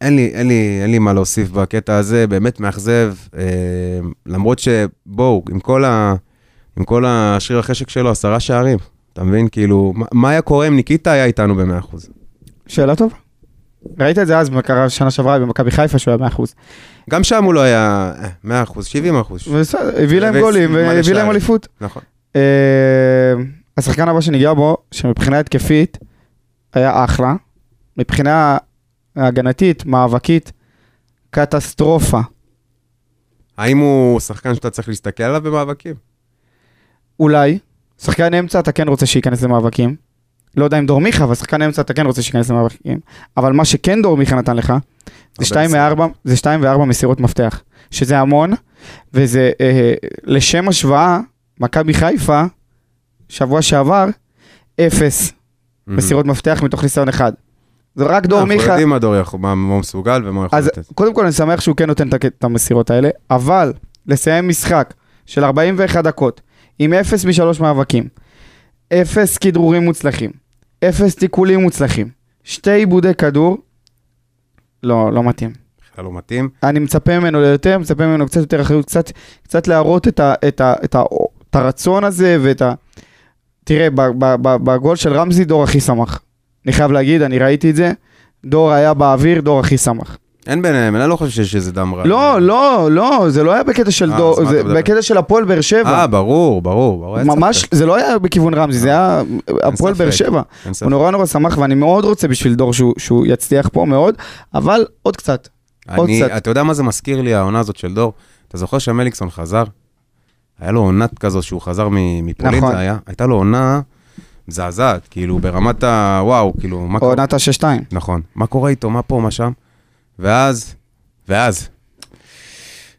אין לי, אין, לי, אין לי מה להוסיף בקטע הזה, באמת מאכזב. אה, למרות שבואו, עם כל, ה, עם כל השריר החשק שלו, עשרה שערים. אתה מבין? כאילו, מה, מה היה קורה אם ניקיטה היה איתנו ב-100%?
שאלה טובה. ראית את זה אז, מה קרה שנה שעברה במכבי חיפה שהוא היה 100%.
גם שם הוא לא היה אה, 100%, 70%.
בסדר, הביא להם גולים
מלא
והביא להם. אליפות.
נכון.
אה, השחקן הבא שניגע בו, שמבחינה התקפית היה אחלה, מבחינה הגנתית, מאבקית, קטסטרופה.
האם הוא שחקן שאתה צריך להסתכל עליו במאבקים?
אולי, שחקן אמצע אתה כן רוצה שייכנס למאבקים. לא יודע אם דור מיכה, אבל שחקן אמצע אתה כן רוצה שייכנס למאבקים. אבל מה שכן דור מיכה נתן לך, זה 2
מסירות.
מ-4, זה 2 ו-4 מסירות מפתח. שזה המון, וזה אה, לשם השוואה, מכבי חיפה, שבוע שעבר, אפס מסירות מפתח מתוך ניסיון אחד. זה רק דור
אנחנו
מיכה.
יודעים מה דור יכול, מה הוא מסוגל ומה הוא יכול
אז
לתת.
קודם כל אני שמח שהוא כן נותן את המסירות האלה, אבל לסיים משחק של 41 דקות עם 0 משלוש מאבקים, 0 כדרורים מוצלחים, 0 תיקולים מוצלחים, שתי עיבודי כדור, לא, לא מתאים.
בכלל לא מתאים.
אני מצפה ממנו ליותר, מצפה ממנו קצת יותר אחריות, קצת, קצת להראות את, ה, את, ה, את, ה, את הרצון הזה ואת ה... תראה, בגול של רמזי דור הכי שמח. אני חייב להגיד, אני ראיתי את זה, דור היה באוויר, דור הכי שמח.
אין ביניהם, אני לא חושב שיש איזה דם רע.
לא, לא, לא, זה לא היה בקטע של
אה,
דור, זה? בקטע של הפועל באר שבע.
אה, ברור, ברור. ברור,
ממש. זה לא היה בכיוון רמזי, זה היה הפועל. באר שבע. הוא נורא נורא שמח, ואני מאוד רוצה בשביל דור שהוא- שהוא יצליח פה מאוד, אבל עוד קצת. עוד קצת.
אתה יודע מה זה מזכיר לי, העונה הזאת של דור? אתה זוכר שמליקסון חזר? היה לו עונה כזו שהוא חזר מפולין,
נכון.
זה היה? הייתה לו עונה מזעזעת, כאילו ברמת ה... וואו, כאילו, מה קורה?
עונת ה-6-2.
נכון. מה קורה איתו, מה פה, מה שם? ואז, ואז,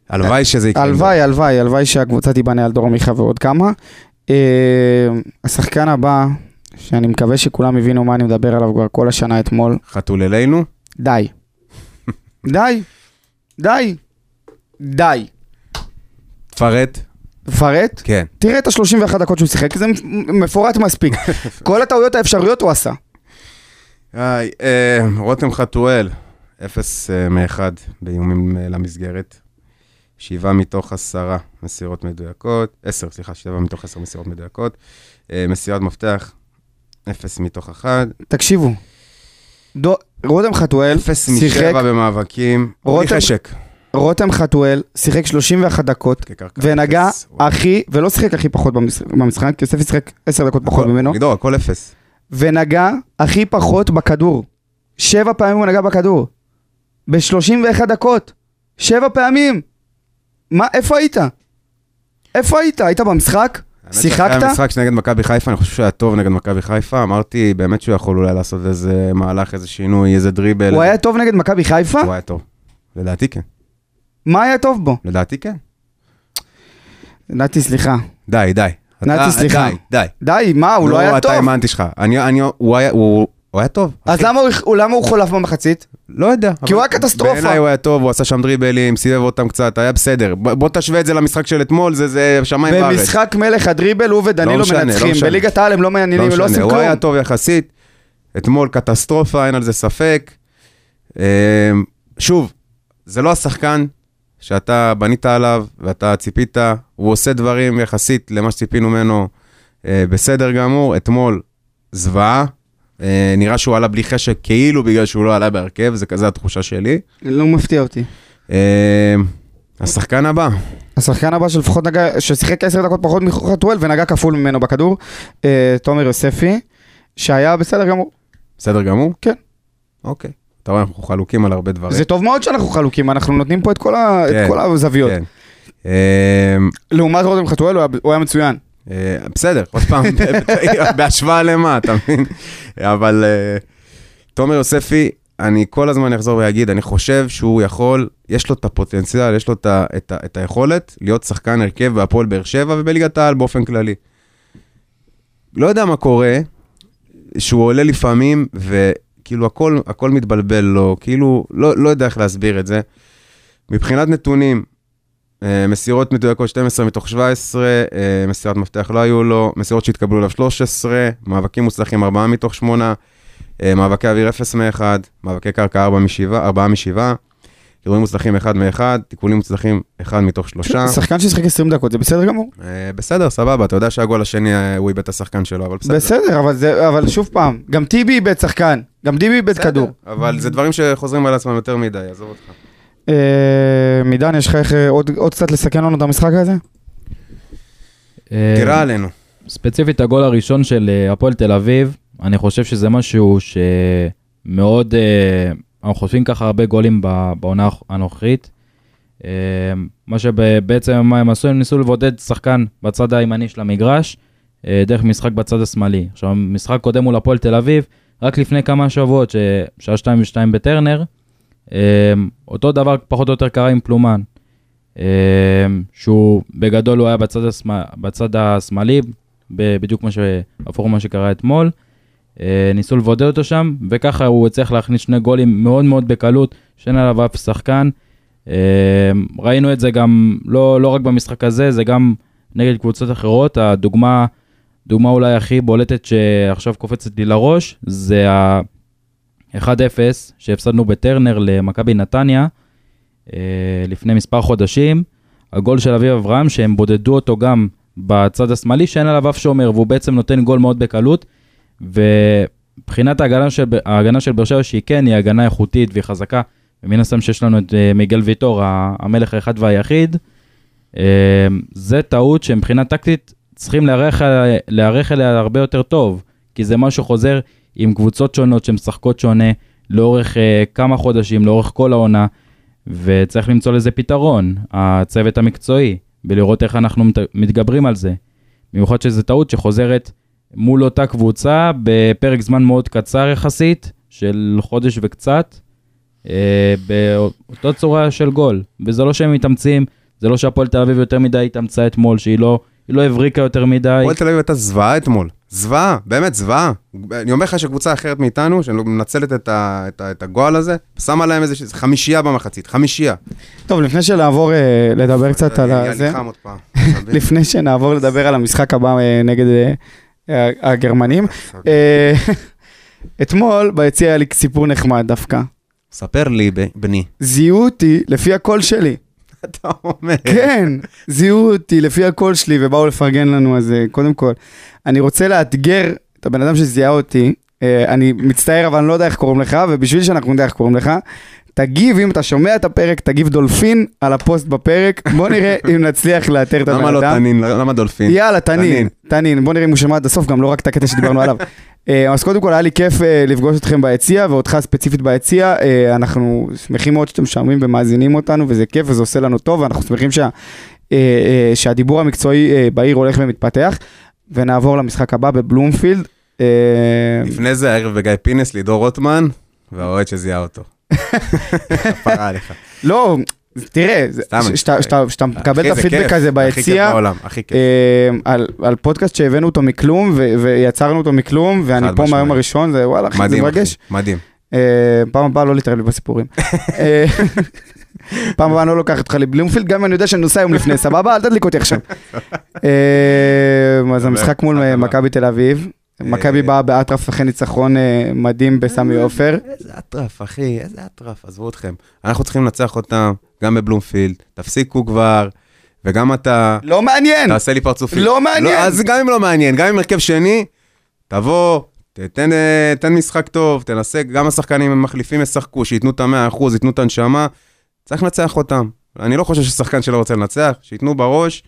הלוואי שזה יקרה.
הלוואי, הלוואי, הלוואי שהקבוצה תיבנה על דור עמיחה ועוד כמה. אה, השחקן הבא, שאני מקווה שכולם הבינו מה אני מדבר עליו כבר כל השנה אתמול,
חתול אלינו?
די. די. די. די.
תפרט.
פרט,
כן.
תראה את ה-31 דקות שהוא שיחק, זה מפורט מספיק. כל הטעויות האפשריות הוא עשה.
היי, אה, רותם חתואל, אפס אה, מאחד באיומים אה, למסגרת. שבעה מתוך עשרה מסירות מדויקות, עשר, סליחה, שבע מתוך עשר מסירות מדויקות. אה, מסירת מפתח, אפס מתוך אחד.
תקשיבו, דו- רותם חתואל
אפס
שיחק,
משבע במאבקים.
רותם-
חשק.
רותם חתואל שיחק 31 דקות, ונגע. הכי, ולא שיחק הכי פחות במש- במשחק, כי יוספי שיחק 10 דקות פחות ממנו,
לידור, הכל אפס.
ונגע הכי פחות בכדור. שבע פעמים הוא נגע בכדור. ב-31 דקות. שבע פעמים. מה, איפה היית? איפה היית? היית במשחק?
האמת שאחרי
שיחקת?
המשחק שנגד מכבי חיפה, אני חושב שהוא היה טוב נגד מכבי חיפה. אמרתי באמת שהוא יכול אולי לעשות איזה מהלך, איזה שינוי, איזה דריבל.
הוא היה טוב נגד מכבי חיפה?
הוא היה טוב. לדעתי כן.
מה היה טוב בו?
לדעתי כן.
נתי, סליחה.
די, די.
נתי,
אתה-
סליחה.
די, די.
די, מה, הוא לא היה
אתה
טוב.
האמנתי שלך. אני, אני, הוא היה, הוא, הוא היה טוב.
אז. למה הוא- הוא- למה הוא חולף במחצית?
לא יודע.
כי הוא היה קטסטרופה.
בעיניי הוא היה טוב, הוא עשה שם דריבלים, סובב אותם קצת, היה בסדר. בוא, תשווה את זה למשחק של אתמול, זה, זה שמיים וארץ.
במשחק מלך הדריבל הוא ודנילו
לא משנה, לא
מנצחים.
משנה.
בליגת העל הם לא מעניינים, הם לא
משנה,
עושים
הוא
כלום.
היה טוב יחסית. אתמול קטסטרופה, אין על זה ספק. אמ, שוב, זה לא השחקן שאתה בנית עליו ואתה ציפית, הוא עושה דברים יחסית למה שציפינו ממנו אה, בסדר גמור. אתמול, זוועה. אה, נראה שהוא עלה בלי חשק, כאילו בגלל שהוא לא עלה בהרכב, זה כזה התחושה שלי.
לא מפתיע אותי.
אה, השחקן הבא,
השחקן הבא שלפחות נגע, ששיחק 10 דקות פחות מחתואל ונגע כפול ממנו בכדור, אה, תומר יוספי, שהיה בסדר גמור.
בסדר גמור?
כן.
אוקיי. אתה רואה, אנחנו חלוקים על הרבה דברים.
זה טוב מאוד שאנחנו חלוקים, אנחנו נותנים פה את כל, ה,
כן,
את כל הזוויות.
כן. אה,
לעומת רותם חתואל הוא, היה- מצוין.
אה, בסדר, עוד פעם, בהשוואה למה, אתה מבין? אבל אה, תומר יוספי, אני כל הזמן אחזור ואגיד, אני חושב שהוא יכול, יש לו את הפוטנציאל, יש לו את, ה, את, ה, את היכולת להיות שחקן הרכב בהפועל באר שבע ובליגת העל באופן כללי. לא יודע מה קורה, שהוא עולה לפעמים, וכאילו הכל, הכל מתבלבל לו, כאילו, לא, לא יודע איך להסביר את זה. מבחינת נתונים, אה, מסירות מדויקות 12 מתוך 17, אה, מסירת מפתח לא היו לו, מסירות שהתקבלו אליו 13, מאבקים מוצלחים 4 מתוך 8, אה, מאבקי אוויר 0 מ-1, מאבקי קרקע 4 מ-7, 4 מ-7, אירועים מוצלחים 1 מ-1, תיקולים מוצלחים 1 מתוך 3.
שחקן ששיחק 20 דקות, זה בסדר גמור.
אה, בסדר, סבבה, אתה יודע שהגול השני, אה, הוא איבד את השחקן שלו, אבל בסדר.
בסדר, אבל, זה, אבל שוב פעם, גם טיבי איבד שחקן, גם טיבי איבד כדור.
אבל זה דברים שחוזרים על עצמם יותר מדי, עזוב אותך.
אה, מידן, יש לך איך עוד, עוד קצת לסכן לנו את המשחק הזה?
אה,
תירה עלינו.
ספציפית הגול הראשון של הפועל תל אביב, אני חושב שזה משהו שמאוד, אה, אנחנו חושבים ככה הרבה גולים בעונה הנוכחית. אה, מה שבעצם מה הם עשו, הם ניסו לבודד שחקן בצד הימני של המגרש, אה, דרך משחק בצד השמאלי. עכשיו, משחק קודם מול הפועל תל אביב, רק לפני כמה שבועות, ששעה 2 ו-2 בטרנר, אה, אותו דבר פחות או יותר קרה עם פלומן. שהוא בגדול הוא היה בצד, השמאל, בצד השמאלי, בדיוק כמו שהפוך ממה שקרה אתמול. אה, ניסו לבודד אותו שם, וככה הוא הצליח להכניס שני גולים מאוד מאוד בקלות, שאין עליו אף שחקן. אה, ראינו את זה גם, לא, לא רק במשחק הזה, זה גם נגד קבוצות אחרות. הדוגמה, דוגמה אולי הכי בולטת שעכשיו קופצת לי לראש, זה ה-1-0 שהפסדנו בטרנר למכבי נתניה אה, לפני מספר חודשים. הגול של אביב אברהם, שהם בודדו אותו גם בצד השמאלי, שאין עליו אף שומר, והוא בעצם נותן גול מאוד בקלות. ומבחינת ההגנה של, של באר שבע, שהיא כן, היא הגנה איכותית והיא חזקה, ומן הסתם שיש לנו את אה, מיגל ויטור, המלך האחד והיחיד. אה, זה טעות שמבחינה טקטית צריכים להיערך להיערך אליה הרבה יותר טוב, כי זה משהו חוזר עם קבוצות שונות שמשחקות שונה לאורך אה, כמה חודשים, לאורך כל העונה, וצריך למצוא לזה פתרון, הצוות המקצועי, ולראות איך אנחנו מת- מתגברים על זה. במיוחד שזו טעות שחוזרת מול אותה קבוצה בפרק זמן מאוד קצר יחסית, של חודש וקצת, אה, באותה צורה של גול. וזה לא שהם מתאמצים, זה לא שהפועל תל אביב יותר מדי התאמצה אתמול, שהיא לא, לא הבריקה יותר מדי.
הפועל תל אביב הייתה זוועה אתמול. זוועה, באמת זוועה. אני אומר לך שקבוצה אחרת מאיתנו, שמנצלת את, ה, את, ה, את הגועל הזה, שמה להם איזה ש- חמישייה במחצית, חמישייה.
טוב, לפני שנעבור אה, לדבר קצת על זה? לפני שנעבור לדבר על המשחק הבא אה, נגד אה, הגרמנים, אה, אתמול ביציע היה לי סיפור נחמד דווקא.
ספר לי, בני.
זיהו אותי לפי הקול שלי.
אתה אומר.
כן, זיהו אותי לפי הקול שלי ובאו לפרגן לנו, אז אה, קודם כל, אני רוצה לאתגר את הבן אדם שזיהה אותי, אה, אני מצטער אבל אני לא יודע איך קוראים לך, ובשביל שאנחנו נדע איך קוראים לך, תגיב, אם אתה שומע את הפרק, תגיב דולפין על הפוסט בפרק, בוא נראה אם נצליח לאתר את הבן אדם.
למה לא תנין? למה דולפין?
יאללה, תנין,
תנין.
בוא נראה אם הוא שמע עד הסוף, גם לא רק את הקטע שדיברנו עליו. אה, אז קודם כל היה לי כיף אה, לפגוש אתכם ביציע, ואותך ספציפית ביציע, אה, אנחנו שמחים מאוד שאתם שומעים ומאזינים אותנו, וזה כיף וזה עושה לנו טוב, ואנחנו שמחים שה, שהדיבור המקצועי בעיר הולך ומתפתח. ונעבור למשחק הבא בבלומפילד.
לפני זה הערב בגיא פינס, לידור רוטמן, והאוהד שזיהה אותו. כפרה עליך.
לא, תראה, זה-
סתם,
שאתה-
אני-
שאתה שאתה מקבל את הפידבק הזה ביציע. אה, על, פודקאסט שהבאנו אותו מכלום ויצרנו אותו מכלום ואני פה מהיום. הראשון זה וואלה אחי זה מרגש.
מדהים.
אה, פעם הבאה לא להתערב לי בסיפורים. אה, פעם הבאה אני לא לוקח אותך לבלומפילד גם אם אני יודע שאני נוסע יום לפני סבבה אל תדליק אותי עכשיו. אז המשחק מול. מכבי תל אביב. מכבי באה באטרף אחרי ניצחון אה, מדהים בסמי עופר.
איזה אטרף, אחי, איזה אטרף, עזבו אתכם. אנחנו צריכים לנצח אותם, גם בבלומפילד, תפסיקו כבר, וגם אתה,
לא מעניין.
תעשה לי פרצופים.
לא מעניין.
אז גם אם לא מעניין, גם אם הרכב שני, תבוא, תתן, אה, תן משחק טוב, תנסה, גם השחקנים המחליפים ישחקו, שייתנו את המאה אחוז, ייתנו את הנשמה, צריך לנצח אותם. אני לא חושב ששחקן שלא רוצה לנצח, שייתנו בראש,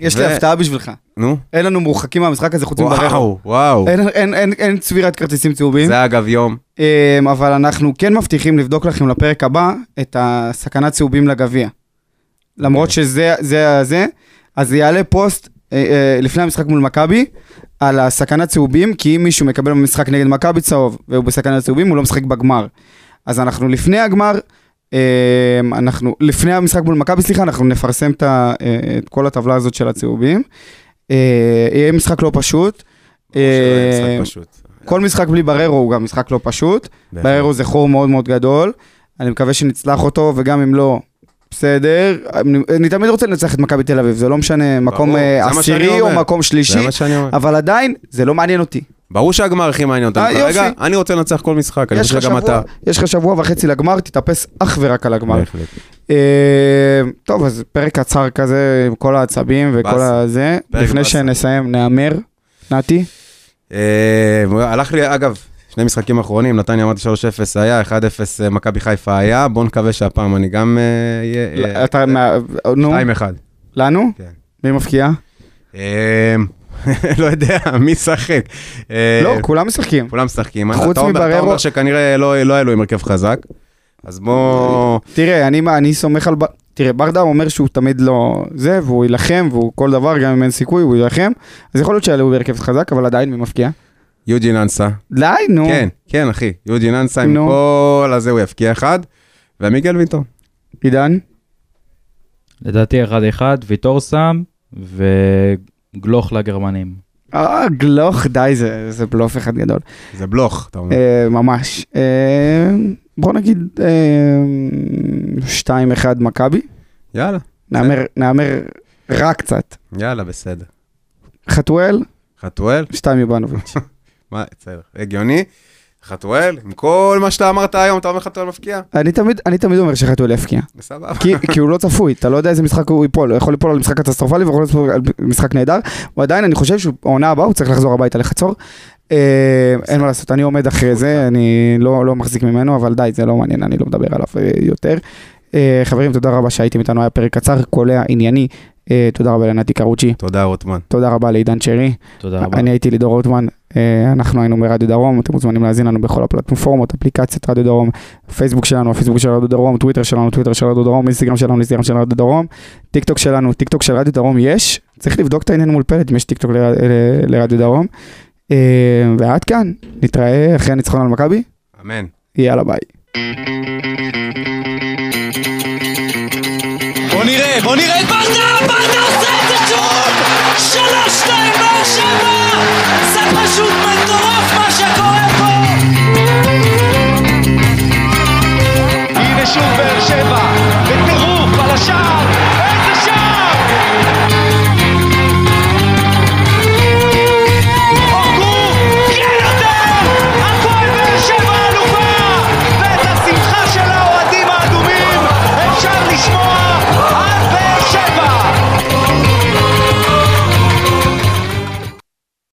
יש לי הפתעה בשבילך.
נו.
אין לנו מורחקים מהמשחק הזה חוץ מבררו.
וואו, וואו.
אין- אין- אין- אין צבירת כרטיסים צהובים.
זה אגב יום.
אמ, אבל אנחנו כן מבטיחים לבדוק לכם לפרק הבא את הסכנת צהובים לגביע. למרות
אוקיי.
שזה זה, זה, אז יעלה פוסט אה, אה, לפני המשחק מול מכבי על הסכנת צהובים, כי אם מישהו מקבל במשחק נגד מכבי צהוב והוא בסכנת צהובים, הוא לא משחק בגמר. אז אנחנו לפני הגמר, אנחנו, לפני המשחק מול מכבי, סליחה, אנחנו נפרסם את, אה, את כל הטבלה הזאת של הצהובים. אה, יהיה משחק לא פשוט. אה,
פשוט.
כל משחק בלי בררו הוא גם משחק לא פשוט. בררו זה חור מאוד מאוד גדול. אני מקווה שנצלח אותו, וגם אם לא, בסדר. אני, תמיד רוצה לנצח את מכבי תל אביב, זה לא משנה מקום עשירי או. מקום שלישי. אבל עדיין, זה לא מעניין אותי.
ברור שהגמר הכי מעניין אותנו
אה,
כרגע. אני רוצה לנצח כל משחק, אני חושב שגם אתה.
יש לך שבוע וחצי לגמר, תתאפס אך ורק על הגמר.
בהחלט.
אה, טוב, אז פרק קצר כזה, עם כל העצבים וכל. הזה. לפני. שנסיים, נהמר. נתי?
אה, הלך לי, אגב, שני משחקים אחרונים, נתניה אמרתי 3-0 היה, 1-0 אה, מכבי חיפה היה, בוא נקווה שהפעם אני גם אה, אהיה...
אתה, מה- נו,
2-1.
לנו?
כן.
מי מבקיע?
לא יודע, מי ישחק? אה,
לא, כולם משחקים.
כולם משחקים.
חוץ
אומר- אתה
מבררו-
אומר שכנראה לא לא היה לו עם הרכב חזק, אז בוא...
תראה, אני, אני סומך על... תראה, ברדה אומר שהוא תמיד לא זה, והוא יילחם, והוא כל דבר, גם אם אין סיכוי, הוא יילחם. אז יכול להיות שהיה לו בהרכב חזק, אבל עדיין מי מפקיע?
יוג'ין אנסה.
די, נו.
כן, כן, אחי. יוג'ין אנסה עם. כל הזה הוא יבקיע אחד, ומיגל ויטור.
עידן?
לדעתי 1-1, ויטור שם, וגלוך לגרמנים.
אה, גלוך, די, זה, זה בלוף אחד גדול.
זה בלוך, אתה אומר.
אה, ממש. אה, בוא נגיד אה, 2-1 מכבי.
יאללה,
נהמר, נהמר רע קצת.
יאללה, בסדר.
חתואל,
חתואל?
2 מבנוביץ'.
מה, בסדר, הגיוני. חתואל, עם כל מה שאתה אמרת היום, אתה אומר חתואל מפקיע?
אני תמיד, אני תמיד אומר שחתואל יפקיע.
בסבבה.
כי, כי הוא לא צפוי, אתה לא יודע איזה משחק הוא ייפול, הוא יכול ליפול על משחק קטסטרופלי ויכול ליפול על משחק נהדר, ועדיין אני חושב שהעונה הבאה הוא צריך לחזור הביתה לחצור. אה, אין מה לעשות, אני עומד אחרי זה, אני לא לא מחזיק ממנו, אבל די, זה לא מעניין, אני לא מדבר עליו אה, יותר. אה, חברים, תודה רבה שהייתם איתנו, היה פרק קצר, קולע, ענייני. תודה רבה לנתי קרוצ'י,
תודה, רוטמן.
תודה רבה לעידן שרי.
תודה רבה.
אני הייתי לידור רוטמן, אנחנו היינו ברדיו דרום, אתם מוזמנים להאזין לנו בכל הפלטפורמות, אפליקציית רדיו דרום, פייסבוק שלנו, הפייסבוק של רדיו דרום, טוויטר שלנו, טוויטר של רדיו דרום, אינסטגרם שלנו, אינסטגרם של רדיו דרום, טיק טוק שלנו, טיק טוק של רדיו דרום יש, צריך לבדוק את העניין מול פלט אם יש טיק טוק ל- לרדיו דרום. אה, ועד כאן, נתראה אחרי הניצחון על מכבי,
אמן.
יאללה ביי.
בוא נראה, בוא נראה את ברדה! Shul Be'er Sheva.